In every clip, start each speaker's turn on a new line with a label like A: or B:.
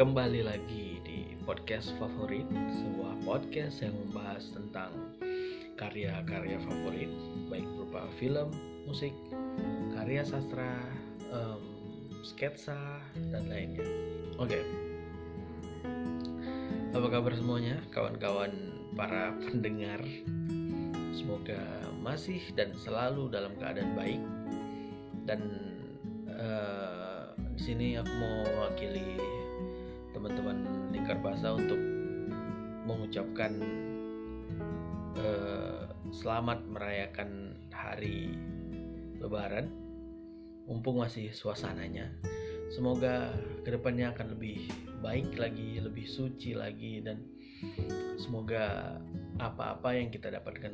A: kembali lagi di podcast favorit, sebuah podcast yang membahas tentang karya-karya favorit, baik berupa film, musik, karya sastra, um, sketsa, dan lainnya. Oke, okay. apa kabar semuanya, kawan-kawan para pendengar? Semoga masih dan selalu dalam keadaan baik dan uh, di sini aku mau mewakili bahasa untuk mengucapkan uh, selamat merayakan hari Lebaran, mumpung masih suasananya. Semoga ke depannya akan lebih baik lagi, lebih suci lagi, dan semoga apa-apa yang kita dapatkan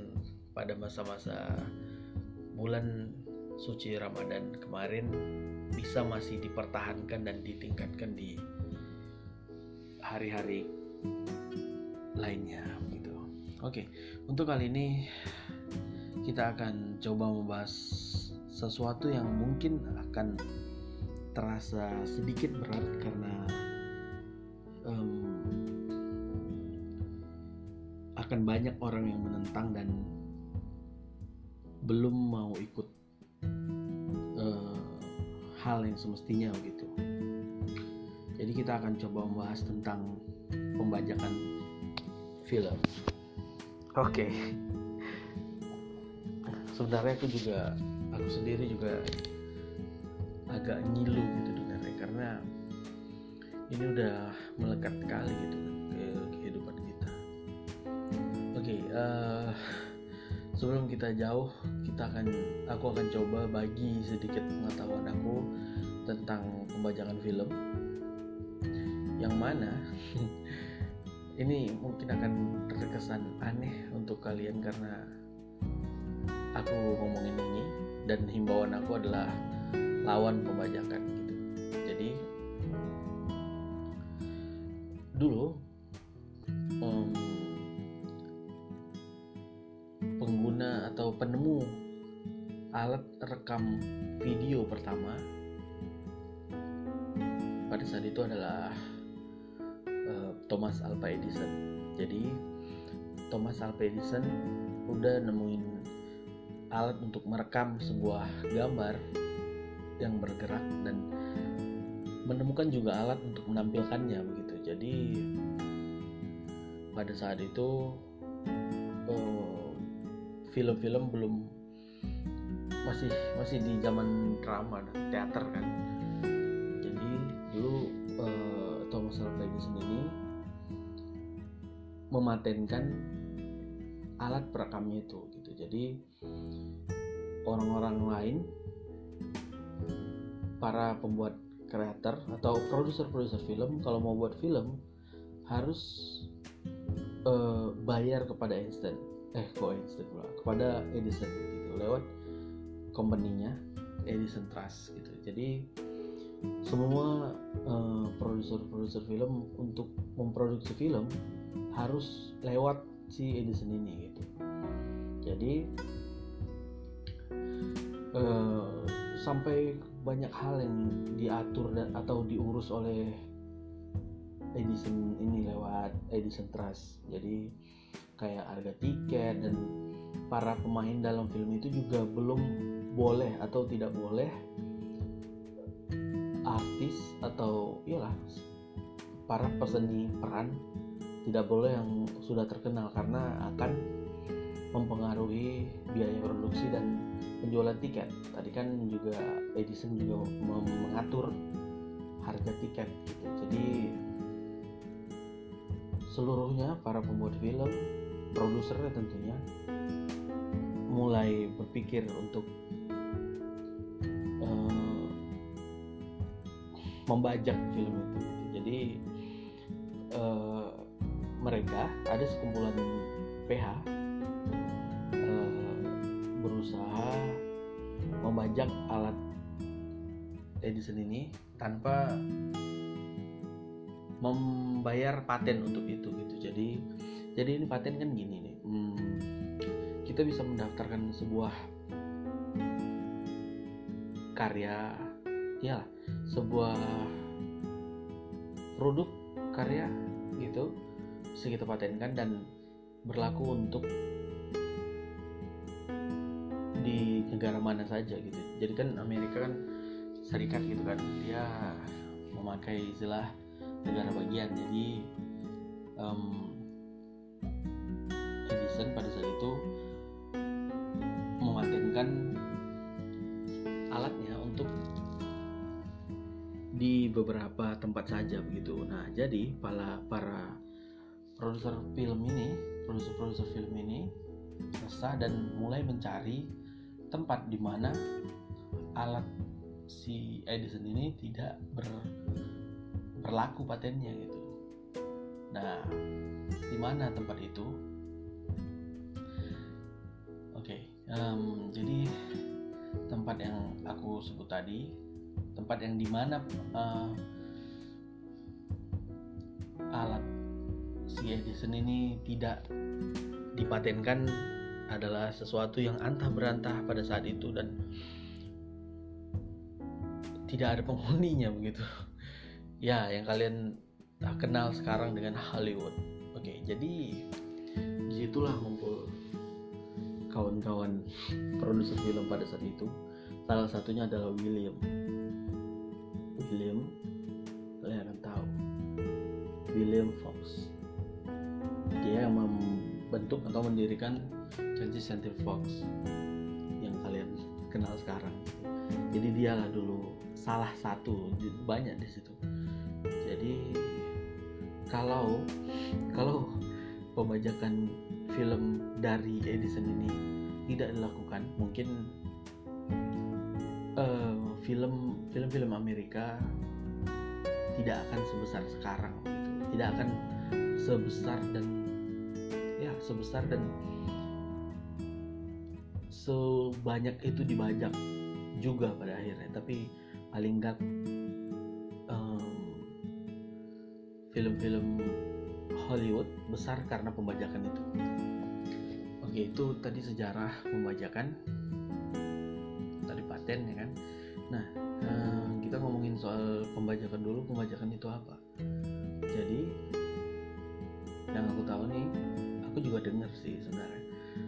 A: pada masa-masa bulan suci Ramadan kemarin bisa masih dipertahankan dan ditingkatkan di hari-hari lainnya gitu. Oke, untuk kali ini kita akan coba membahas sesuatu yang mungkin akan terasa sedikit berat karena um, akan banyak orang yang menentang dan belum mau ikut uh, hal yang semestinya gitu. Jadi kita akan coba membahas tentang pembajakan film. Oke. Okay. Sebenarnya aku juga aku sendiri juga agak ngilu gitu dengarnya karena ini udah melekat sekali gitu ke kehidupan kita. Oke, okay, uh, sebelum kita jauh kita akan aku akan coba bagi sedikit pengetahuan aku tentang pembajakan film yang mana? Ini mungkin akan terkesan aneh untuk kalian karena aku ngomongin ini dan himbauan aku adalah lawan pembajakan Edison. Jadi Thomas Alva Edison udah nemuin alat untuk merekam sebuah gambar yang bergerak dan menemukan juga alat untuk menampilkannya begitu. Jadi pada saat itu uh, film-film belum masih masih di zaman drama teater kan mematenkan alat perekamnya itu gitu. Jadi orang-orang lain para pembuat kreator atau produser-produser film kalau mau buat film harus uh, bayar kepada Einstein. Eh kok Einstein pula? Kepada Edison gitu. Lewat company-nya Edison Trust gitu. Jadi semua uh, produser-produser film untuk memproduksi film harus lewat si Edison ini gitu. Jadi uh, sampai banyak hal yang diatur dan atau diurus oleh Edison ini lewat Edison Trust. Jadi kayak harga tiket dan para pemain dalam film itu juga belum boleh atau tidak boleh artis atau iyalah para peseni peran tidak boleh yang sudah terkenal karena akan mempengaruhi biaya produksi dan penjualan tiket. Tadi kan juga Edison juga mengatur harga tiket gitu. Jadi seluruhnya para pembuat film produsernya tentunya mulai berpikir untuk uh, membajak film itu ada sekumpulan PH uh, eh, berusaha membajak alat Edison ini tanpa membayar paten untuk itu gitu. Jadi jadi ini paten kan gini nih hmm, kita bisa mendaftarkan sebuah karya ya sebuah produk karya gitu kita patenkan dan berlaku untuk di negara mana saja gitu jadi kan Amerika kan serikat gitu kan dia memakai istilah negara bagian jadi um, Edison pada saat itu mematenkan alatnya untuk di beberapa tempat saja begitu. Nah, jadi para para produser film ini, produser-produser film ini resah dan mulai mencari tempat di mana alat si Edison ini tidak ber, berlaku patennya gitu. Nah, di mana tempat itu? Oke, okay, um, jadi tempat yang aku sebut tadi tempat yang di mana uh, alat si Edison ini tidak dipatenkan adalah sesuatu yang antah berantah pada saat itu dan tidak ada penghuninya begitu. Ya yang kalian kenal sekarang dengan Hollywood. Oke jadi di situlah ngumpul kawan-kawan produser film pada saat itu. Salah satunya adalah William. William kalian akan tahu. William Fox dia yang membentuk atau mendirikan 20th Century Fox yang kalian kenal sekarang. Jadi dialah dulu salah satu banyak di situ. Jadi kalau kalau pembajakan film dari Edison ini tidak dilakukan mungkin uh, film film-film Amerika tidak akan sebesar sekarang. Tidak akan sebesar dan sebesar dan sebanyak itu dibajak juga pada akhirnya. Tapi paling enggak um, film-film Hollywood besar karena pembajakan itu. Oke itu tadi sejarah pembajakan. Tadi paten ya kan? Nah eh, kita ngomongin soal pembajakan dulu. Pembajakan itu apa? Jadi yang aku tahu nih juga dengar sih sebenarnya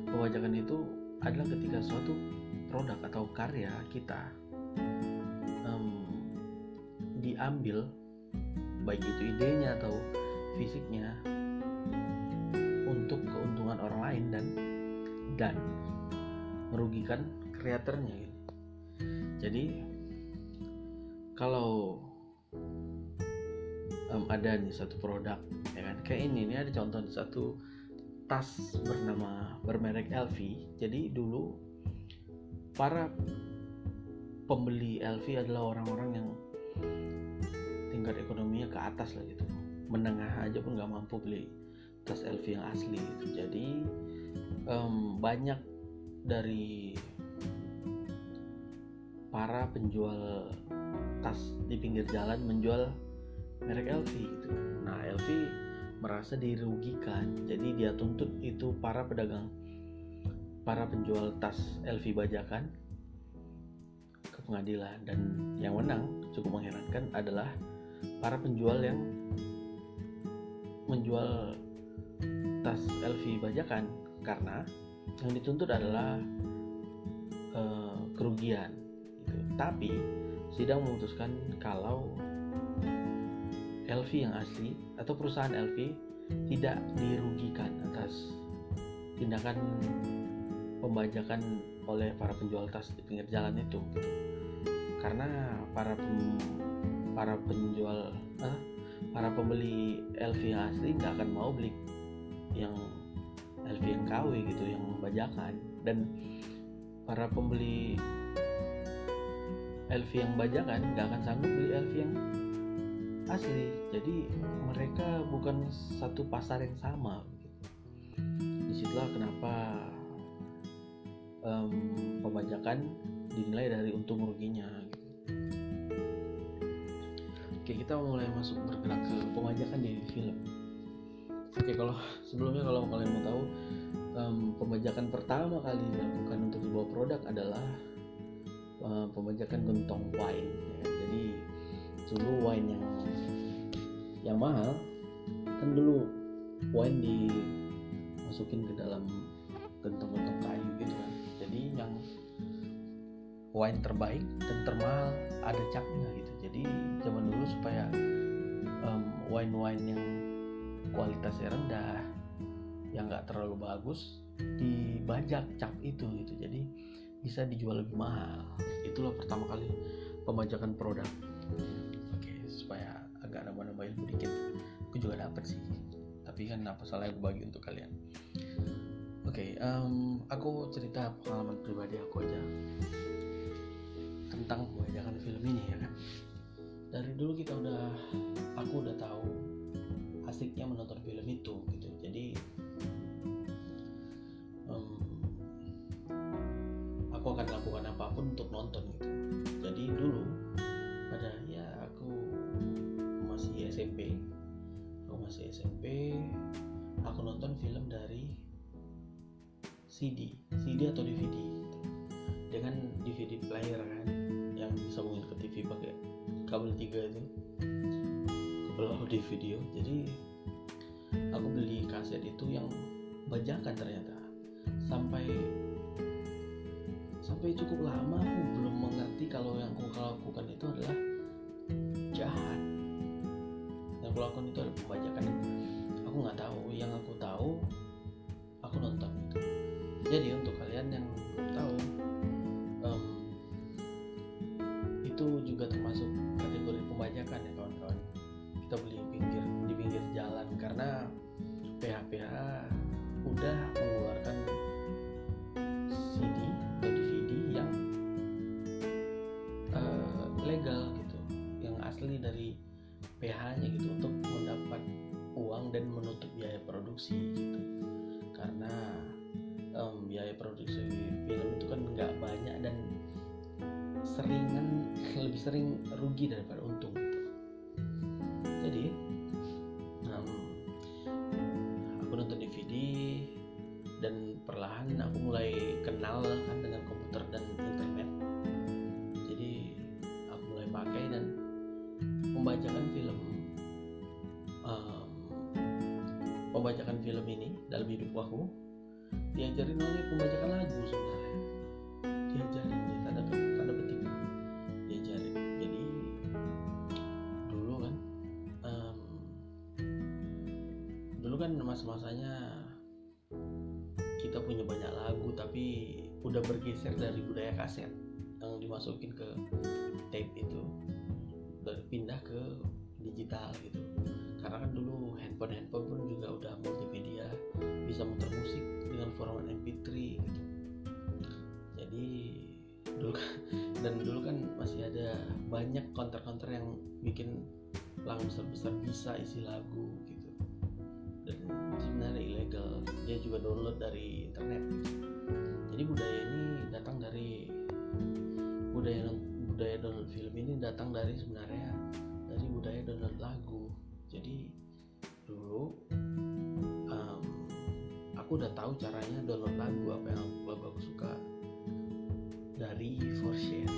A: pembajakan itu adalah ketika suatu produk atau karya kita um, diambil baik itu idenya atau fisiknya untuk keuntungan orang lain dan dan merugikan kreatornya gitu. Jadi kalau um, ada nih satu produk ya kan kayak ini ini ada contoh satu tas bernama bermerek LV. Jadi dulu para pembeli LV adalah orang-orang yang tingkat ekonominya ke atas lah gitu menengah aja pun nggak mampu beli tas LV yang asli gitu. jadi um, banyak dari para penjual tas di pinggir jalan menjual merek LV gitu. Nah LV merasa dirugikan, jadi dia tuntut itu para pedagang, para penjual tas LV bajakan ke pengadilan. Dan yang menang cukup mengherankan adalah para penjual yang menjual tas LV bajakan. Karena yang dituntut adalah uh, kerugian. Tapi sidang memutuskan kalau LV yang asli atau perusahaan LV tidak dirugikan atas tindakan pembajakan oleh para penjual tas di pinggir jalan itu gitu. karena para pem, para penjual eh, para pembeli LV yang asli nggak akan mau beli yang LV yang KW gitu yang bajakan dan para pembeli LV yang bajakan nggak akan sanggup beli LV yang asli jadi mereka bukan satu pasar yang sama gitu. di situlah kenapa um, pembajakan dinilai dari untung ruginya gitu. oke kita mulai masuk bergerak ke pembajakan di film oke kalau sebelumnya kalau kalian mau tahu um, pembajakan pertama kali dilakukan untuk sebuah produk adalah um, pembajakan gentong wine ya. jadi dulu wine yang yang mahal kan dulu wine dimasukin ke dalam gentong-gentong kayu gitu kan. Jadi yang wine terbaik dan termahal ada capnya gitu. Jadi zaman dulu supaya um, wine-wine yang kualitasnya rendah yang nggak terlalu bagus dibajak cap itu gitu. Jadi bisa dijual lebih mahal. Itulah pertama kali pembajakan produk ilmu dikit aku juga dapat sih. Tapi kan apa salahnya aku bagi untuk kalian? Oke um, aku cerita pengalaman pribadi aku aja. Tentang pembajakan film ini ya kan? Dari dulu kita udah aku udah tahu asiknya menonton film itu gitu. Jadi aku akan lakukan apa pun untuk nonton gitu masih SMP aku nonton film dari CD CD atau DVD gitu. dengan DVD player kan yang disambungin ke TV pakai kabel tiga itu kabel audio video jadi aku beli kaset itu yang bajakan ternyata sampai sampai cukup lama aku belum mengerti kalau yang aku lakukan itu adalah yang aku lakukan itu adalah pembajakan pembajakan film ini dalam hidup aku diajarin oleh pembajakan lagu sebenarnya. Diajarin ya tanda tanda petik. Diajarin. Jadi dulu kan em, dulu kan masa-masanya kita punya banyak lagu tapi udah bergeser dari budaya kaset yang dimasukin ke tape itu udah pindah ke digital gitu. Karena kan dulu handphone handphone pun juga udah multimedia bisa muter musik dengan format MP3 gitu. Jadi dulu kan dan dulu kan masih ada banyak counter-counter yang bikin lagu besar-besar bisa isi lagu gitu. Dan sebenarnya ilegal. Dia juga download dari internet. Jadi budaya ini datang dari budaya budaya download film ini datang dari sebenarnya dari budaya download lagu. Jadi dulu em, aku udah tahu caranya download lagu apa yang lagu aku suka. Dari share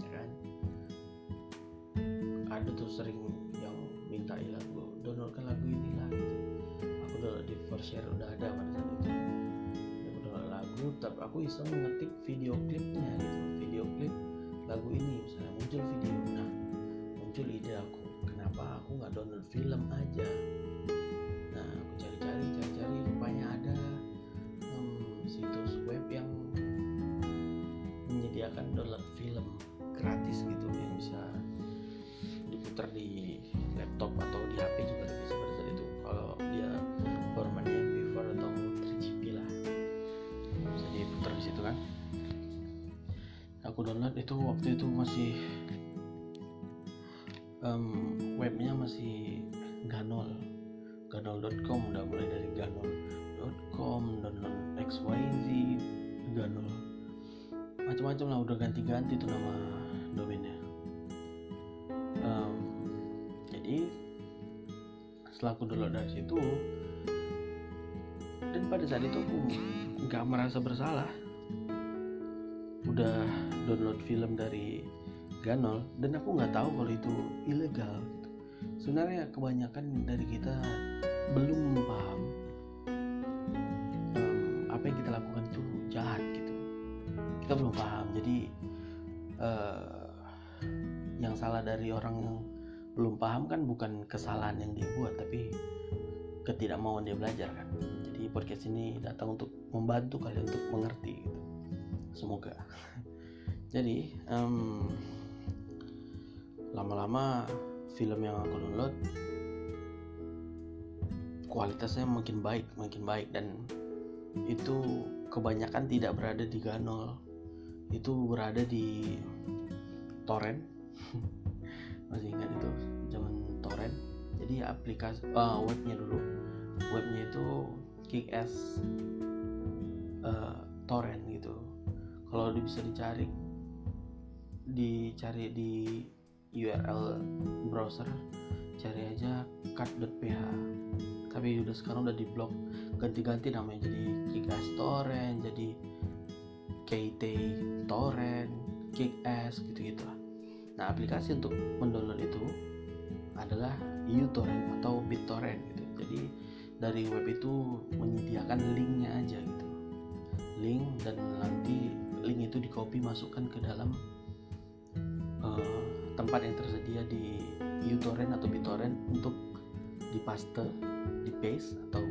A: ya kan? Ada tuh sering yang minta lagu downloadkan lagu ini lah gitu. Aku download di share udah ada pada saat itu. Aku download lagu tapi aku iseng ngetik video klipnya gitu. Video klip lagu ini misalnya muncul video nah muncul ide aku kenapa aku nggak download film aja. Nah aku cari-cari cari-cari rupanya ada em, situs web yang menyediakan download film gratis gitu yang bisa diputar di laptop atau di HP juga bisa pada saat itu. Kalau dia formatnya MP4 atau 3GP lah. Bisa diputar di situ kan. Aku download itu waktu itu masih webnya masih ganol. Ganol.com udah mulai dari ganol.com download xyz ganol. Macam-macam lah udah ganti-ganti tuh nama domainnya. Em, jadi setelah aku download dari situ dan pada saat itu aku nggak merasa bersalah. Udah download film dari Ganol dan aku nggak tahu kalau itu ilegal. Sebenarnya kebanyakan dari kita belum paham um, apa yang kita lakukan itu jahat gitu. Kita belum paham. Jadi uh, yang salah dari orang yang belum paham kan bukan kesalahan yang dia buat tapi ketidakmauan dia belajar kan. Jadi podcast ini datang untuk membantu kalian untuk mengerti gitu. Semoga. Jadi um, lama-lama film yang aku download kualitasnya makin baik makin baik. Dan itu kebanyakan tidak berada di Ganol. Itu berada di torrent. Masih ingat itu? Zaman torrent. Jadi aplikasi uh, webnya dulu. Webnya itu Kickass uh, torrent gitu. Kalau bisa dicari dicari di URL browser cari aja cut.ph tapi udah sekarang udah diblok ganti-ganti namanya jadi Kickass Torrent jadi KT Torrent Kickass gitu-gitu lah. Nah aplikasi untuk mendownload itu adalah uTorrent atau BitTorrent gitu. Jadi dari web itu menyediakan linknya aja gitu. Link dan nanti link itu di copy masukkan ke dalam uh, tempat yang tersedia di uTorrent atau BitTorrent untuk dipaste, di paste atau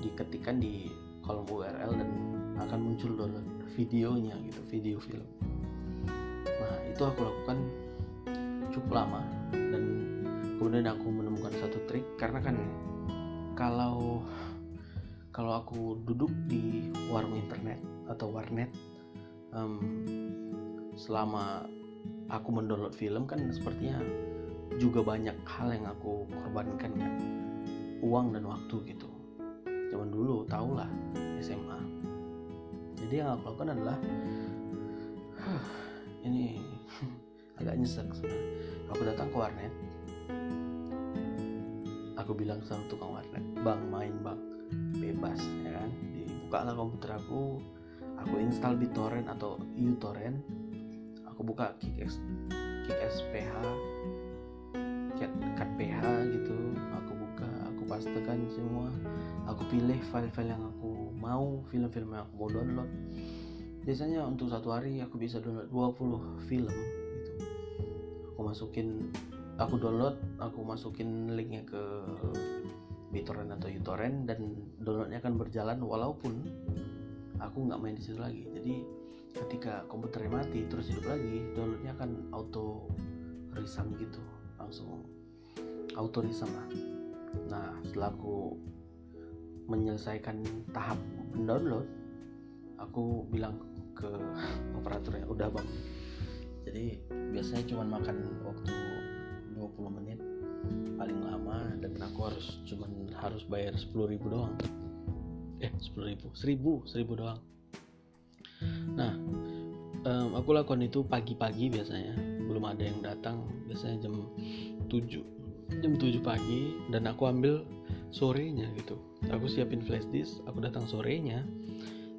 A: diketikkan di kolom URL dan akan muncul download videonya gitu, video film. Nah, itu aku lakukan cukup lama dan kemudian aku menemukan satu trik karena kan kalau kalau aku duduk di warung internet atau warnet um, selama aku mendownload film kan sepertinya juga banyak hal yang aku korbankan kan. Uang dan waktu gitu. Zaman dulu tau lah SMA jadi yang aku lakukan adalah ini agak nyesek sebenarnya. Aku datang ke warnet. Aku bilang sama tukang warnet bang main bang. Bebas ya kan? Dibuka lah komputer aku. Aku install BitTorrent atau uTorrent aku buka Kickass Kickass PH cat, PH gitu. Aku buka aku pastekan semua. Aku pilih file-file yang aku mau film-film yang aku mau download. Biasanya untuk satu hari aku bisa download 20 film gitu. Aku masukin aku download aku masukin linknya ke BitTorrent atau uTorrent dan downloadnya akan berjalan walaupun aku nggak main di situ lagi. Jadi ketika komputernya mati terus hidup lagi downloadnya akan auto resum gitu langsung auto resum lah. Nah setelah aku menyelesaikan tahap download aku bilang ke operatornya udah bang. Jadi biasanya cuma makan waktu 20 menit paling lama dan aku harus cuman harus bayar 10 ribu doang. Eh 10 ribu 1000 1000 doang nah um, aku lakukan itu pagi-pagi biasanya. Belum ada yang datang biasanya jam 7 jam 7 pagi dan aku ambil sorenya gitu. Aku siapin flash disk aku datang sorenya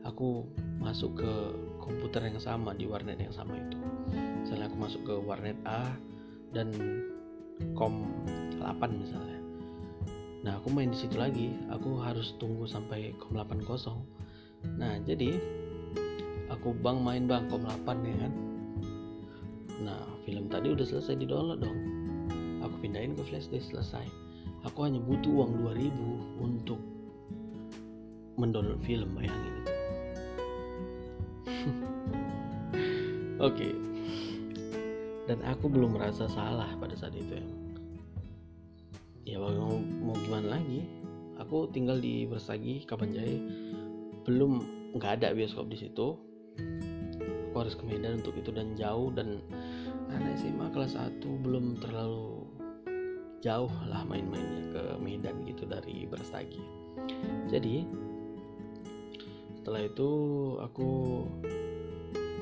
A: aku masuk ke komputer yang sama di warnet yang sama itu. Misalnya aku masuk ke warnet A dan kom 8 misalnya. Nah aku main di situ lagi. Aku harus tunggu sampai kom 8 kosong. Nah jadi aku bang main bang kom 8 ya kan? Nah film tadi udah selesai di download dong. Aku pindahin ke flashdisk selesai. Aku hanya butuh uang 2000 untuk mendownload film bayangin itu. Oke. Okay. dan aku belum merasa salah pada saat itu ya. Ya mau, mau gimana lagi? Aku tinggal di Bersagi Kapanjaya belum nggak ada bioskop di situ aku harus ke Medan untuk itu dan jauh dan anak SMA kelas 1 belum terlalu jauh lah main-mainnya ke Medan gitu dari Brastagi. Jadi setelah itu aku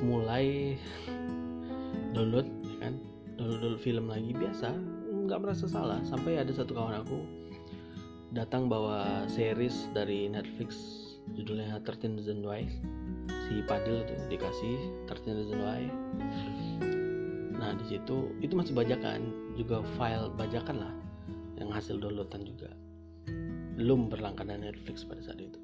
A: mulai download ya kan? Download, download film lagi biasa nggak merasa salah. Sampai ada satu kawan aku datang bawa series dari Netflix judulnya 13 Reasons Why. Si Padil tuh dikasih 13 Reasons Why. Nah di situ itu masih bajakan juga file bajakan lah yang hasil downloadan juga. Belum berlangganan Netflix pada saat itu.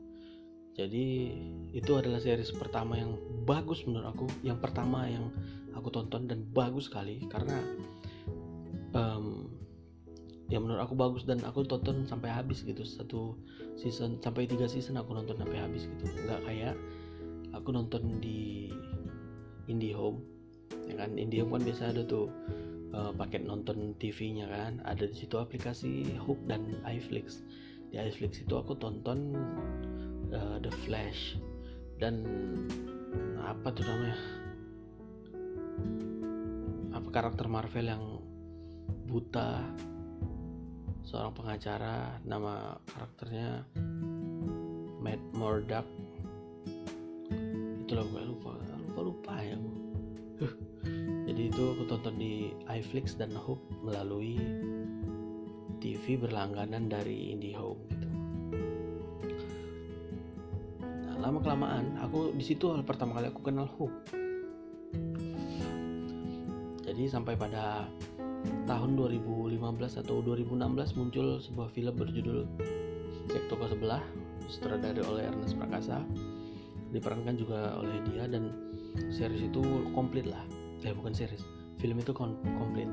A: Jadi itu adalah series pertama yang bagus menurut aku. Yang pertama yang aku tonton dan bagus sekali karena um, ya menurut aku bagus dan aku tonton sampai habis gitu. Satu season sampai tiga season aku nonton sampai habis gitu. Nggak kayak aku nonton di IndiHome ya kan? IndiHome kan biasa ada tuh uh, paket nonton TV-nya kan. Ada di situ aplikasi Hook dan iFlix. Di iFlix itu aku tonton uh, The Flash dan apa tuh namanya? Apa karakter Marvel yang buta seorang pengacara nama karakternya Matt Murdock. Itulah gue lupa lupa lupa ya jadi itu aku tonton di iFlix dan Hook melalui TV berlangganan dari IndiHome gitu. Nah, lama kelamaan aku di situ pertama kali aku kenal Hook jadi sampai pada tahun 2015 atau 2016 muncul sebuah film berjudul Cek Toko Sebelah sutradara oleh Ernest Prakasa. Diperankan juga oleh dia dan series itu komplit lah. Eh bukan series. Film itu kom komplit.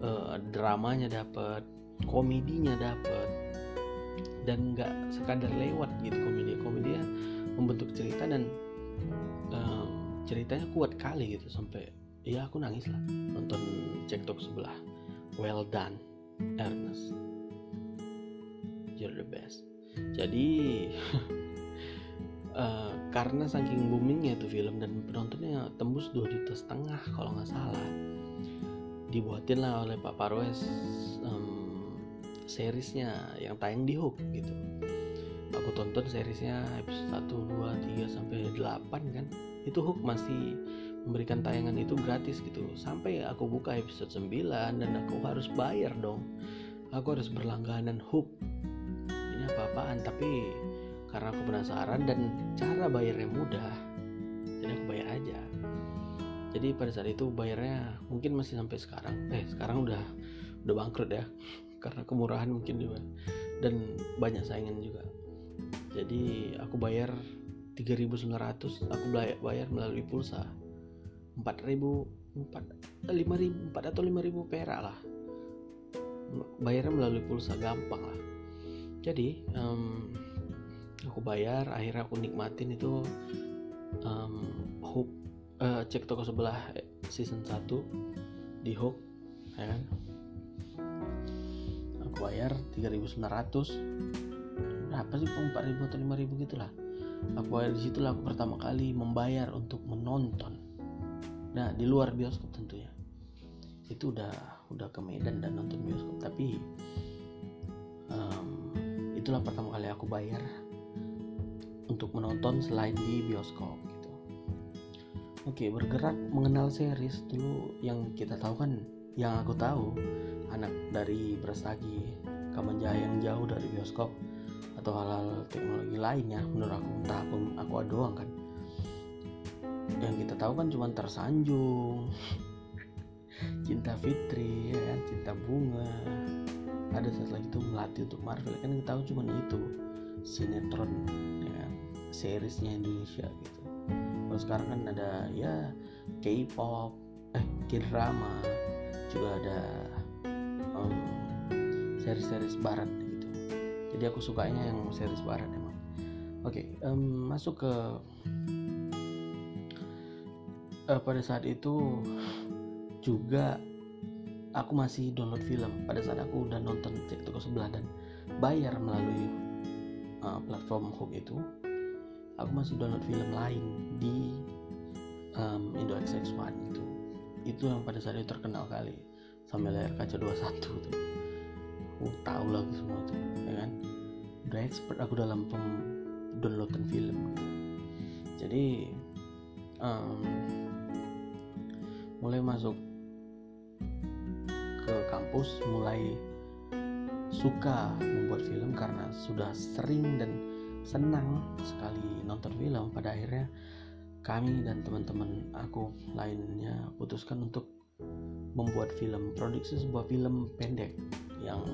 A: Uh, dramanya dapat komedinya dapat dan nggak sekadar lewat gitu komedi. Komedinya membentuk cerita dan uh, ceritanya kuat kali gitu sampai ya aku nangis lah. Nonton cek tok sebelah. Well done Ernest. You're the best. Jadi uh, karena saking boomingnya tuh film dan penontonnya tembus 2 juta setengah kalau nggak salah dibuatin lah oleh Pak Parwes um, seriesnya yang tayang di Hook gitu. Aku tonton seriesnya episode 1, 2, 3 sampai 8 kan? Itu Hook masih memberikan tayangan itu gratis gitu. Sampai aku buka episode 9 dan aku harus bayar dong. Aku harus berlangganan hook. Ini apa-apaan? Tapi karena aku penasaran dan cara bayarnya mudah jadi aku bayar aja. Jadi pada saat itu bayarnya mungkin masih sampai sekarang. Eh sekarang udah udah bangkrut ya. Karena kemurahan mungkin juga. Dan banyak saingan juga. Jadi aku bayar 3900 aku bayar melalui pulsa empat ribu empat eh, lima ribu empat atau lima ribu perak lah. Bayarnya melalui pulsa gampang lah. Jadi um, aku bayar akhirnya aku nikmatin itu um, hook uh, cek toko sebelah eh, season 1 di hook ya kan? Aku bayar 3900 berapa sih 4000 atau 5000 gitu lah. Aku bayar di situ aku pertama kali membayar untuk menonton nah di luar bioskop tentunya itu udah udah ke Medan dan nonton bioskop. Tapi um, itulah pertama kali aku bayar untuk menonton selain di bioskop gitu. Oke bergerak mengenal series dulu yang kita tahu kan yang aku tahu anak dari Brastagi Kamanjaya yang jauh dari bioskop atau hal-hal teknologi lainnya menurut aku. Entah aku, aku doang kan yang kita tahu kan cuma tersanjung. Cinta Fitri ya kan? Cinta bunga. Ada satu lagi tuh melatih untuk Marvel. Kan kita tahu cuma itu sinetron ya kan? Seriesnya Indonesia gitu. Kalau sekarang kan ada ya K-pop eh K-drama. Juga ada um, series-series barat gitu. Jadi aku sukanya yang series barat emang. Oke okay, um, masuk ke uh, pada saat itu juga aku masih download film. Pada saat aku udah nonton cek toko sebelah dan bayar melalui uh, platform Hook itu aku masih download film lain di um, Indo XX1 itu. Itu yang pada saat itu terkenal kali sampai layar kaca 21 tuh. Aku tahu lagi semua itu ya kan? Udah expert aku dalam pem downloadan film. Jadi um, mulai masuk ke kampus mulai suka membuat film karena sudah sering dan senang sekali nonton film. Pada akhirnya kami dan teman-teman aku lainnya putuskan untuk
B: membuat film produksi sebuah film pendek yang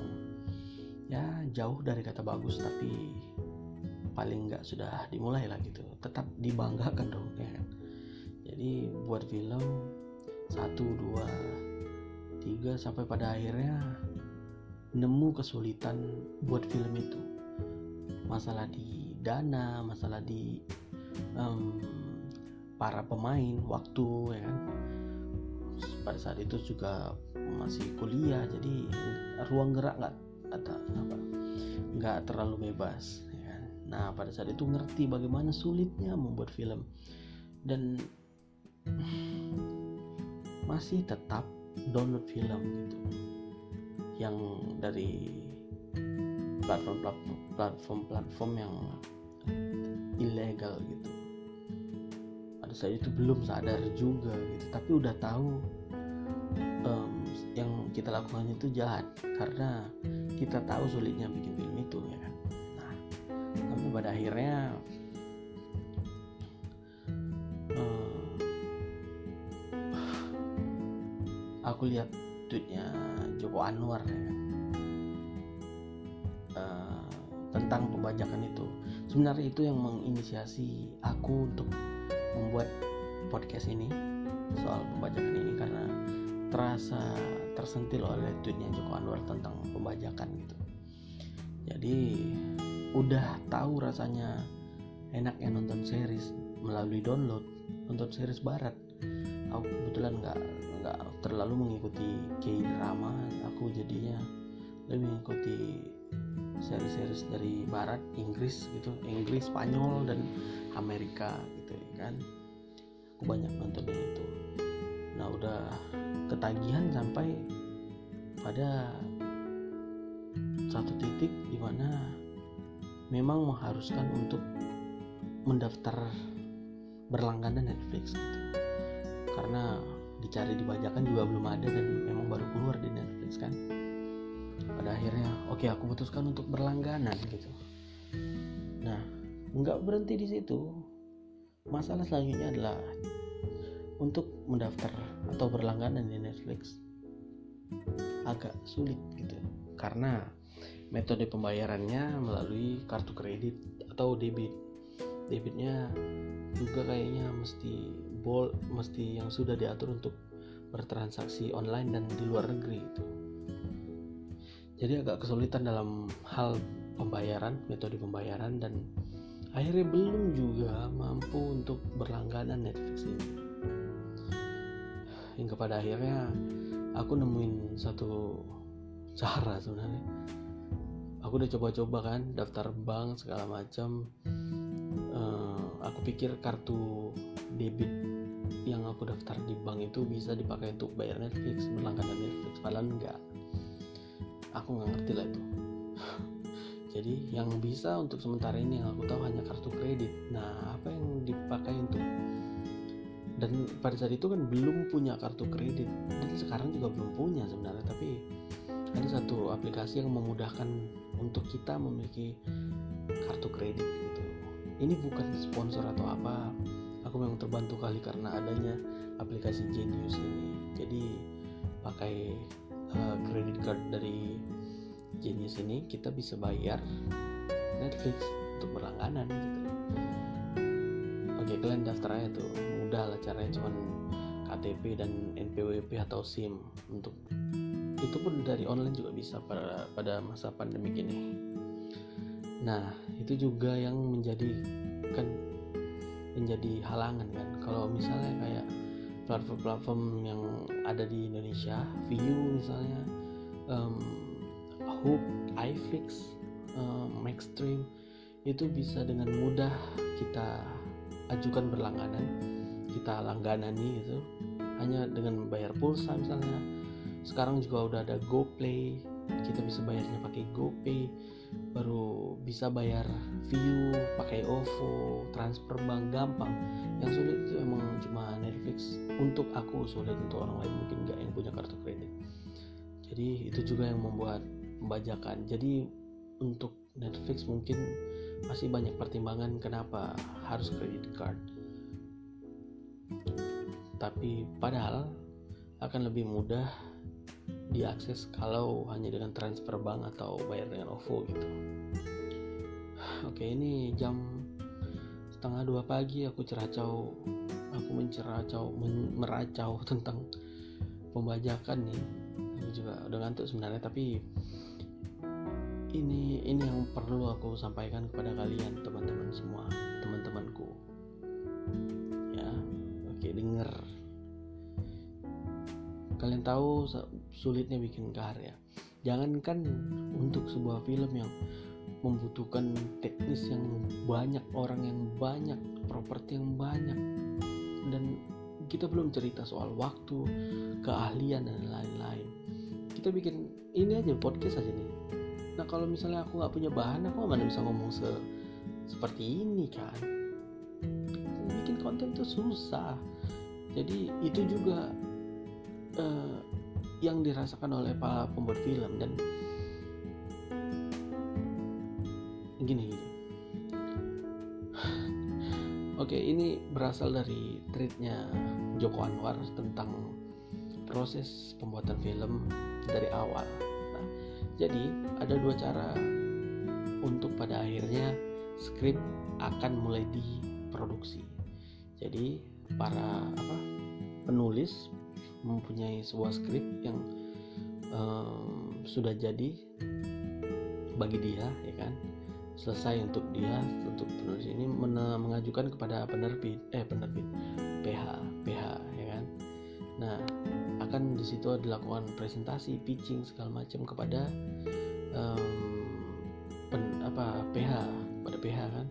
B: ya jauh dari kata bagus tapi paling nggak sudah dimulai lah gitu. Tetap dibanggakan dong ya kan? Jadi buat film satu dua tiga sampai pada akhirnya nemu kesulitan buat film itu. Masalah di dana masalah di um, para pemain waktu ya kan. Pada saat itu juga masih kuliah jadi ruang gerak nggak ada apa nggak terlalu bebas ya kan? nah pada saat itu ngerti bagaimana sulitnya membuat film. Dan masih tetap download film gitu. Yang dari platform-platform platform-platform yang ilegal gitu. Pada saat itu belum sadar juga gitu. Tapi udah tahu um, yang kita lakukan itu jahat. Karena kita tahu sulitnya bikin film itu ya. Nah tapi pada akhirnya lihat tweetnya Joko Anwar ya. Uh, tentang pembajakan itu. Sebenarnya itu yang menginisiasi aku untuk membuat podcast ini soal pembajakan ini karena terasa tersentil oleh tweetnya Joko Anwar tentang pembajakan gitu. Jadi udah tahu rasanya enaknya nonton series melalui download nonton series barat aku kebetulan nggak nggak terlalu mengikuti K-drama. Aku jadinya lebih mengikuti series-series dari barat Inggris gitu. Inggris Spanyol dan Amerika gitu kan. Aku banyak nontonnya itu. Nah udah ketagihan sampai pada satu titik di mana memang mengharuskan untuk mendaftar berlangganan Netflix gitu karena dicari dibajakan juga belum ada dan memang baru keluar di Netflix kan. Pada akhirnya oke okay, aku putuskan untuk berlangganan gitu. Nah nggak berhenti di situ. Masalah selanjutnya adalah untuk mendaftar atau berlangganan di Netflix agak sulit gitu. Karena metode pembayarannya melalui kartu kredit atau debit. Debitnya juga kayaknya mesti mesti yang sudah diatur untuk bertransaksi online dan di luar negeri itu. Jadi agak kesulitan dalam hal pembayaran metode pembayaran dan akhirnya belum juga mampu untuk berlangganan Netflix ini. Hingga pada akhirnya aku nemuin satu cara sebenarnya. Aku udah coba-coba kan daftar bank segala macam. Uh, aku pikir kartu debit yang aku daftar di bank itu bisa dipakai untuk bayar Netflix berlangganan Netflix padahal enggak. Aku nggak ngerti lah itu. Jadi yang bisa untuk sementara ini yang aku tahu hanya kartu kredit. Nah apa yang dipakai untuk? Dan pada saat itu kan belum punya kartu kredit. Dan sekarang juga belum punya sebenarnya tapi ada satu aplikasi yang memudahkan untuk kita memiliki kartu kredit gitu. Ini bukan sponsor atau apa aku memang terbantu kali karena adanya aplikasi Genius ini. Jadi pakai uh, credit card dari Genius ini kita bisa bayar Netflix untuk berlangganan gitu. Oke kalian daftar aja tuh. Mudah lah caranya cuman KTP dan NPWP atau SIM untuk itu pun dari online juga bisa pada pada masa pandemi ini. Nah itu juga yang menjadi kan menjadi halangan kan. Kalau misalnya kayak platform-platform yang ada di Indonesia, View misalnya, um, Hoop, iFix, um, Maxstream itu bisa dengan mudah kita ajukan berlangganan kita langganani itu hanya dengan membayar pulsa misalnya. Sekarang juga udah ada GoPlay kita bisa bayarnya pakai GoPay baru bisa bayar view pakai OVO transfer bank gampang. Yang sulit itu emang cuma Netflix. Untuk aku sulit untuk orang lain mungkin nggak yang punya kartu kredit. Jadi itu juga yang membuat pembajakan jadi untuk Netflix mungkin masih banyak pertimbangan kenapa harus credit card. Tapi padahal akan lebih mudah diakses kalau hanya dengan transfer bank atau bayar dengan OVO gitu. Oke ini jam setengah dua pagi aku ceracau aku menceracau men, meracau tentang pembajakan nih. Aku juga udah ngantuk sebenarnya tapi ini ini yang perlu aku sampaikan kepada kalian teman-teman semua teman-temanku. Ya oke denger. Kalian tahu sulitnya bikin karya. Jangankan untuk sebuah film yang membutuhkan teknis yang banyak orang yang banyak properti yang banyak dan kita belum cerita soal waktu keahlian dan lain-lain. Kita bikin ini aja podcast aja nih. Nah kalau misalnya aku nggak punya bahan aku mana bisa ngomong se seperti ini kan? Bikin konten tuh susah. Jadi itu juga uh, yang dirasakan oleh para pembuat film dan gini gini oke ini berasal dari tweetnya Joko Anwar tentang proses pembuatan film dari awal jadi ada dua cara untuk pada akhirnya skrip akan mulai diproduksi. Jadi para apa penulis mempunyai sebuah skrip yang um, sudah jadi bagi dia ya kan? Selesai untuk dia untuk penulis ini mengajukan kepada penerbit eh penerbit PH PH ya kan? Nah akan di situ dilakukan presentasi pitching segala macam kepada um, pen, apa PH pada PH kan?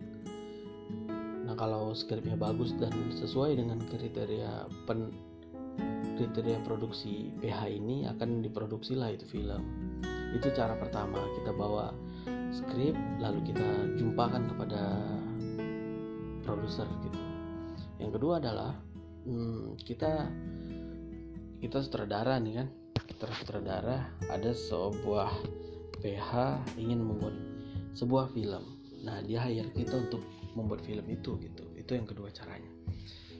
B: Nah kalau skripnya bagus dan sesuai dengan kriteria pen kriteria produksi PH ini akan diproduksi lah itu film. Itu cara pertama kita bawa skrip lalu kita jumpakan kepada produser gitu. Yang kedua adalah hmm, kita kita sutradara nih kan. Kita sutradara ada sebuah PH ingin membuat sebuah film. Nah dia hire kita untuk membuat film itu gitu. Itu yang kedua caranya.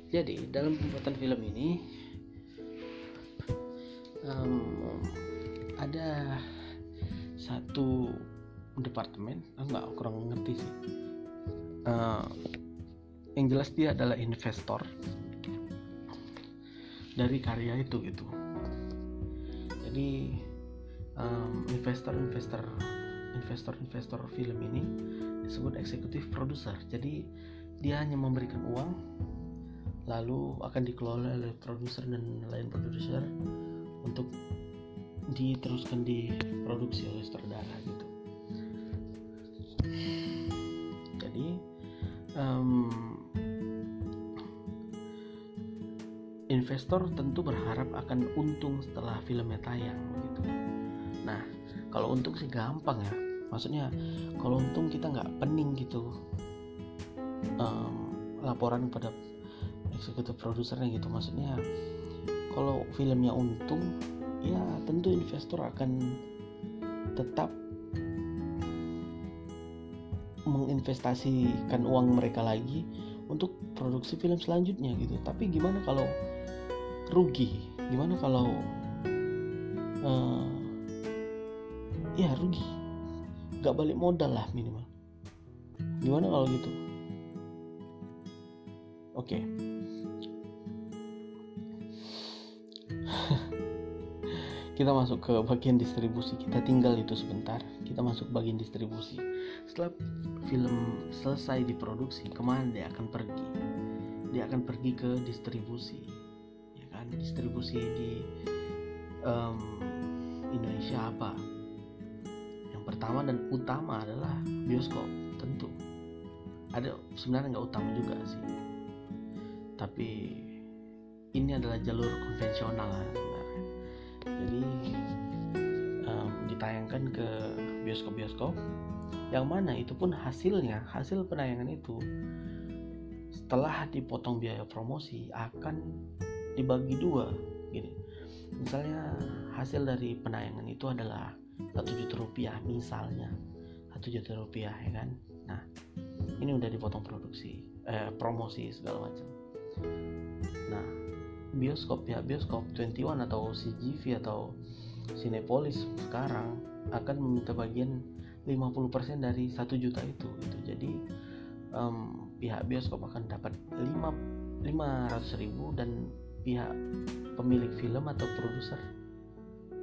B: Jadi dalam pembuatan film ini um, ada satu departemen enggak kurang ngerti sih. Uh, yang jelas dia adalah investor dari karya itu gitu. Jadi um, investor investor investor investor film ini disebut eksekutif produser. Jadi dia hanya memberikan uang lalu akan dikelola oleh produser dan lain produser untuk diteruskan diproduksi oleh sutradara gitu jadi um, investor tentu berharap akan untung setelah filmnya tayang gitu. Nah, kalau untung sih gampang ya. Maksudnya kalau untung kita nggak pening gitu um, laporan pada eksekutif produsernya gitu. Maksudnya kalau filmnya untung, ya tentu investor akan tetap menginvestasikan uang mereka lagi untuk produksi film selanjutnya gitu. Tapi gimana kalau rugi gimana kalau uh, ya rugi nggak balik modal lah minimal gimana kalau gitu oke okay. Kita masuk ke bagian distribusi. Kita tinggal itu sebentar. Kita masuk bagian distribusi. Setelah film selesai diproduksi ke mana dia akan pergi? Dia akan pergi ke distribusi distribusi di um, Indonesia apa? Yang pertama dan utama adalah bioskop tentu. Ada sebenarnya nggak utama juga sih. Tapi ini adalah jalur konvensional. sebenarnya jadi um, ditayangkan ke bioskop-bioskop. Yang mana itu pun hasilnya hasil penayangan itu setelah dipotong biaya promosi akan dibagi dua gini. Misalnya hasil dari penayangan itu adalah satu juta rupiah misalnya. Satu juta rupiah ya kan? Nah ini udah dipotong produksi eh, promosi segala macam. Nah bioskop ya bioskop 21 atau CGV atau Cinepolis sekarang akan meminta bagian 50% dari satu juta itu gitu. jadi um, pihak bioskop akan dapat 5 500 ribu dan pihak pemilik film atau produser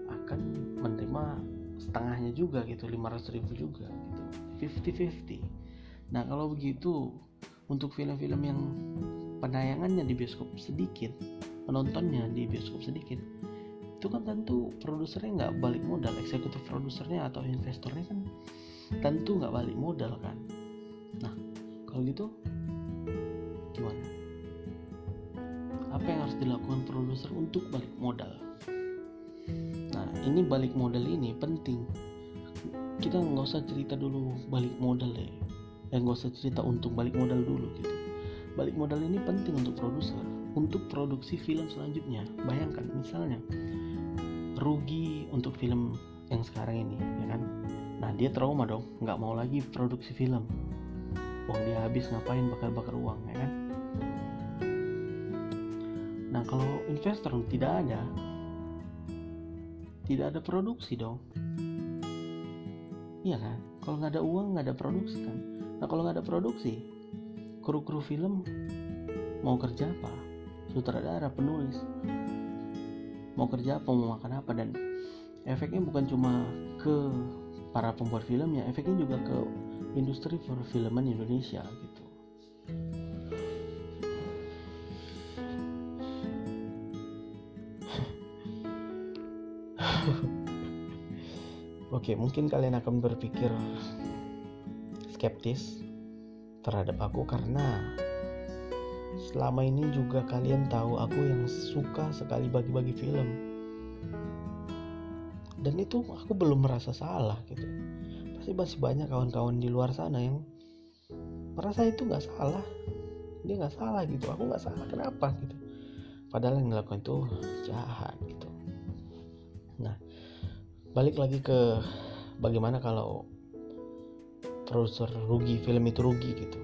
B: akan menerima setengahnya juga gitu 500 ribu juga gitu 50-50 nah kalau begitu untuk film-film yang penayangannya di bioskop sedikit penontonnya di bioskop sedikit. Itu kan tentu produsernya nggak balik modal eksekutif produsernya atau investornya kan tentu nggak balik modal kan. Nah kalau gitu gimana? Apa yang harus dilakukan produser untuk balik modal? Nah ini balik modal ini penting. Kita nggak usah cerita dulu balik modal ya nggak usah cerita untuk balik modal dulu gitu. Balik modal ini penting untuk produser untuk produksi film selanjutnya. Bayangkan misalnya rugi untuk film yang sekarang ini ya kan? Nah dia trauma dong nggak mau lagi produksi film. Uang dia habis ngapain bakar-bakar uang ya kan? Nah kalau investor tidak ada tidak ada produksi dong. Iya kan? Kalau nggak ada uang nggak ada produksi kan? Nah kalau nggak ada produksi kru-kru film mau kerja apa sutradara penulis. Mau kerja apa mau makan apa dan efeknya bukan cuma ke para pembuat filmnya efeknya juga ke industri perfilman Indonesia gitu. Oke, mungkin kalian akan berpikir skeptis terhadap aku karena selama ini juga kalian tahu aku yang suka sekali bagi-bagi film. Dan itu aku belum merasa salah gitu. Pasti masih banyak kawan-kawan di luar sana yang merasa itu nggak salah. Dia nggak salah gitu. Aku nggak salah. Kenapa gitu? Padahal yang dilakukan itu jahat gitu. Nah balik lagi ke bagaimana kalau produser rugi film itu rugi gitu.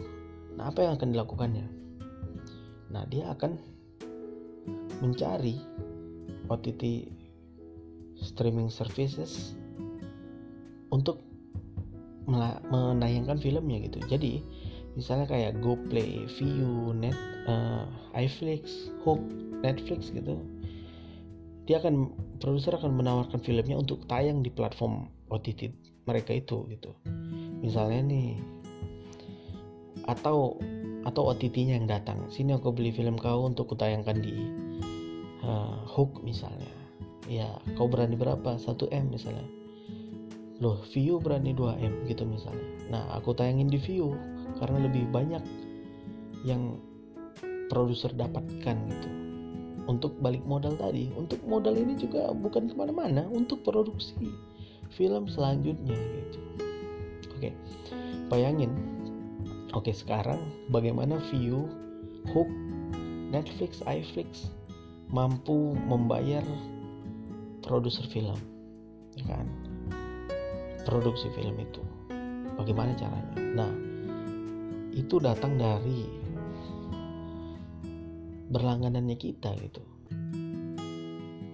B: Nah apa yang akan dilakukannya Nah, dia akan mencari OTT streaming services untuk menayangkan filmnya gitu. Jadi, misalnya kayak GoPlay, Viu, Net, uh, iFlix, Hook, Netflix gitu. Dia akan produser akan menawarkan filmnya untuk tayang di platform OTT mereka itu gitu. Misalnya nih atau atau OTT-nya yang datang. Sini aku beli film kau untuk kutayangkan di uh, Hook misalnya. Ya kau berani berapa? 1M misalnya. Loh view berani 2M gitu misalnya. Nah aku tayangin di view karena lebih banyak yang produser dapatkan gitu. Untuk balik modal tadi untuk modal ini juga bukan ke mana-mana untuk produksi film selanjutnya gitu. Oke bayangin Oke, sekarang bagaimana view Hook, Netflix, iFlix mampu membayar produser film, ya kan? Produksi film itu. Bagaimana caranya? Nah, itu datang dari berlangganannya kita gitu.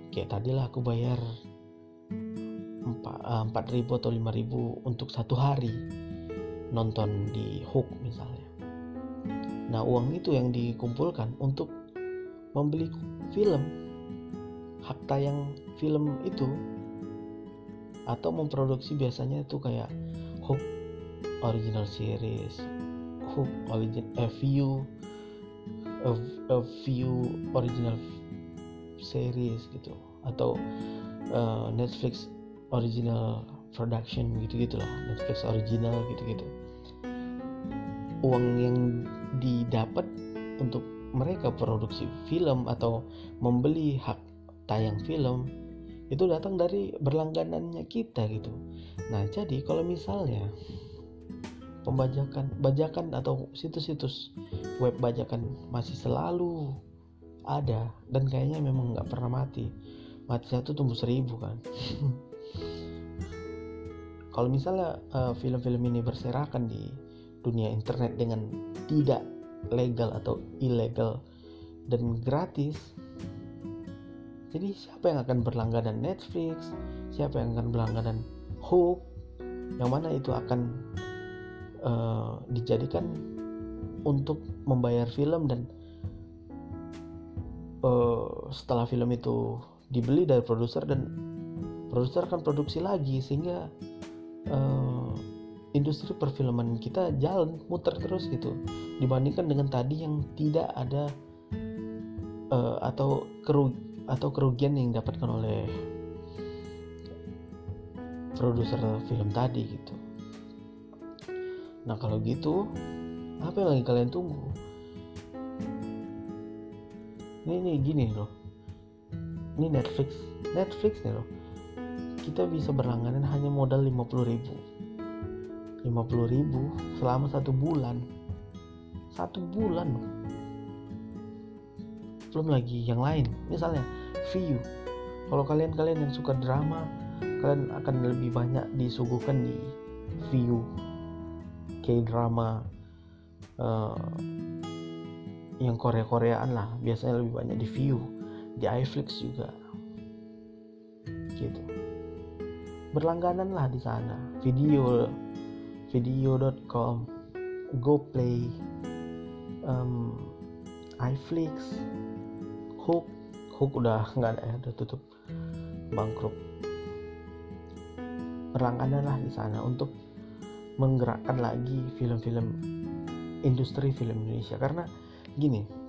B: Kayak tadilah aku bayar 4 ribu atau 5 ribu untuk satu hari nonton di Hook misalnya. Nah, uang itu yang dikumpulkan untuk membeli film hak tayang film itu atau memproduksi biasanya itu kayak Hook original series, Hook origin a view a, a view original series gitu atau uh, Netflix original production gitu gitulah Netflix original gitu gitu uang yang didapat untuk mereka produksi film atau membeli hak tayang film itu datang dari berlangganannya kita gitu. Nah jadi kalau misalnya pembajakan bajakan atau situs-situs web bajakan masih selalu ada dan kayaknya memang nggak pernah mati. Mati satu tumbuh seribu kan kalau misalnya uh, film-film ini berserakan di dunia internet dengan tidak legal atau ilegal dan gratis
A: jadi siapa yang akan berlangganan Netflix? Siapa yang akan berlangganan Hook? Yang mana itu akan uh, dijadikan untuk membayar film dan uh, setelah film itu dibeli dari produser dan produser akan produksi lagi sehingga uh, industri perfilman kita jalan muter terus gitu. Dibandingkan dengan tadi yang tidak ada uh, atau keru atau kerugian yang didapatkan oleh produser film tadi gitu. Nah kalau gitu apa yang lagi kalian tunggu? Ini nih gini loh. Ini Netflix. Netflix nih loh kita bisa berlangganan hanya modal 50 ribu. 50 ribu selama satu bulan. Satu bulan. Belum lagi yang lain. Misalnya view. Kalau kalian-kalian yang suka drama kalian akan lebih banyak disuguhkan di view. K-drama uh, yang Korea-Koreaan lah. Biasanya lebih banyak di view. Di iFlix juga. Gitu berlangganan lah di sana. Video video.com GoPlay um, iFlix Hook. Hook udah nggak ada udah tutup. Bangkrut. Berlangganan lah di sana untuk menggerakkan lagi film-film industri film Indonesia. Karena gini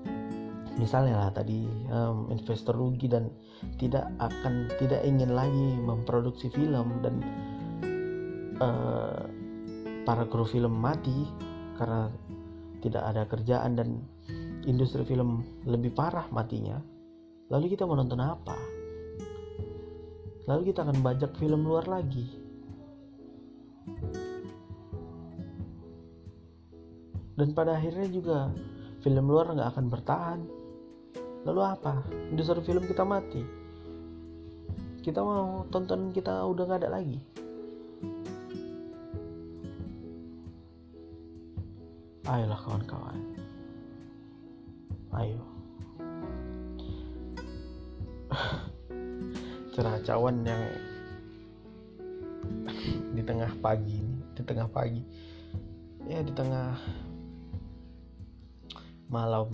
A: misalnya lah tadi um, investor rugi dan tidak akan tidak ingin lagi memproduksi film dan uh, para kru film mati karena tidak ada kerjaan dan industri film lebih parah matinya. Lalu kita menonton apa? Lalu kita akan bajak film luar lagi. Dan pada akhirnya juga film luar nggak akan bertahan lalu apa? Industri film kita mati. Kita mau tonton kita udah nggak ada lagi. Ayolah kawan-kawan. Ayo. Cerah cawan yang di tengah pagi ini di tengah pagi. Ya di tengah malam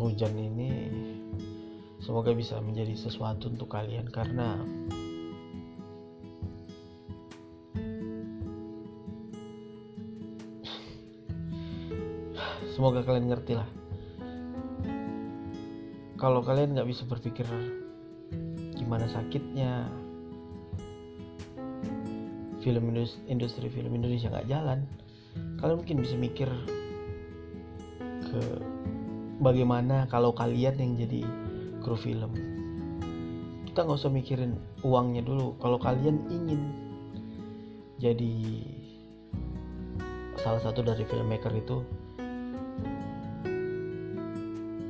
A: hujan ini semoga bisa menjadi sesuatu untuk kalian karena semoga kalian ngerti lah. Kalau kalian nggak bisa berpikir gimana sakitnya film industri, industri film Indonesia nggak jalan kalian mungkin bisa mikir ke bagaimana kalau kalian yang jadi kru film? Kita nggak usah mikirin uangnya dulu. Kalau kalian ingin jadi salah satu dari filmmaker itu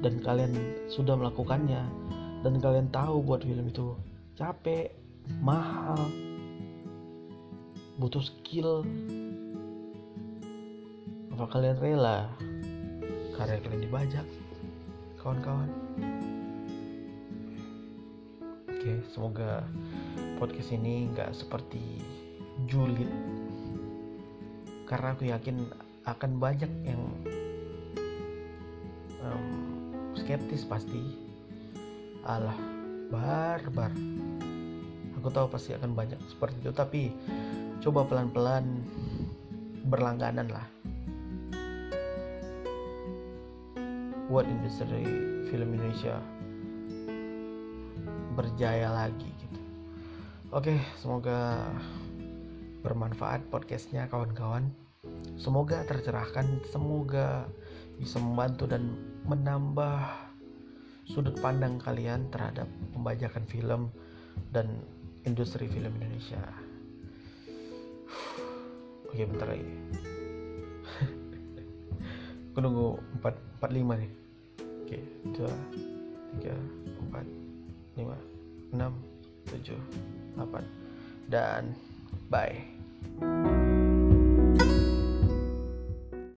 A: dan kalian sudah melakukannya dan kalian tahu buat film itu capek mahal butuh skill apa kalian rela karya kalian dibajak kawan-kawan. Oke semoga podcast ini nggak seperti julid. Karena aku yakin akan banyak yang um, skeptis pasti. Allah barbar. Aku tahu pasti akan banyak seperti itu tapi coba pelan-pelan berlangganan lah buat industri film Indonesia berjaya lagi gitu. Oke, semoga bermanfaat podcastnya kawan-kawan. Semoga tercerahkan, semoga bisa membantu dan menambah sudut pandang kalian terhadap pembajakan film dan industri film Indonesia. Oke, bentar lagi. Aku nunggu 4, 45 nih. Oke, dua, tiga, empat, lima, enam, tujuh, delapan, dan bye.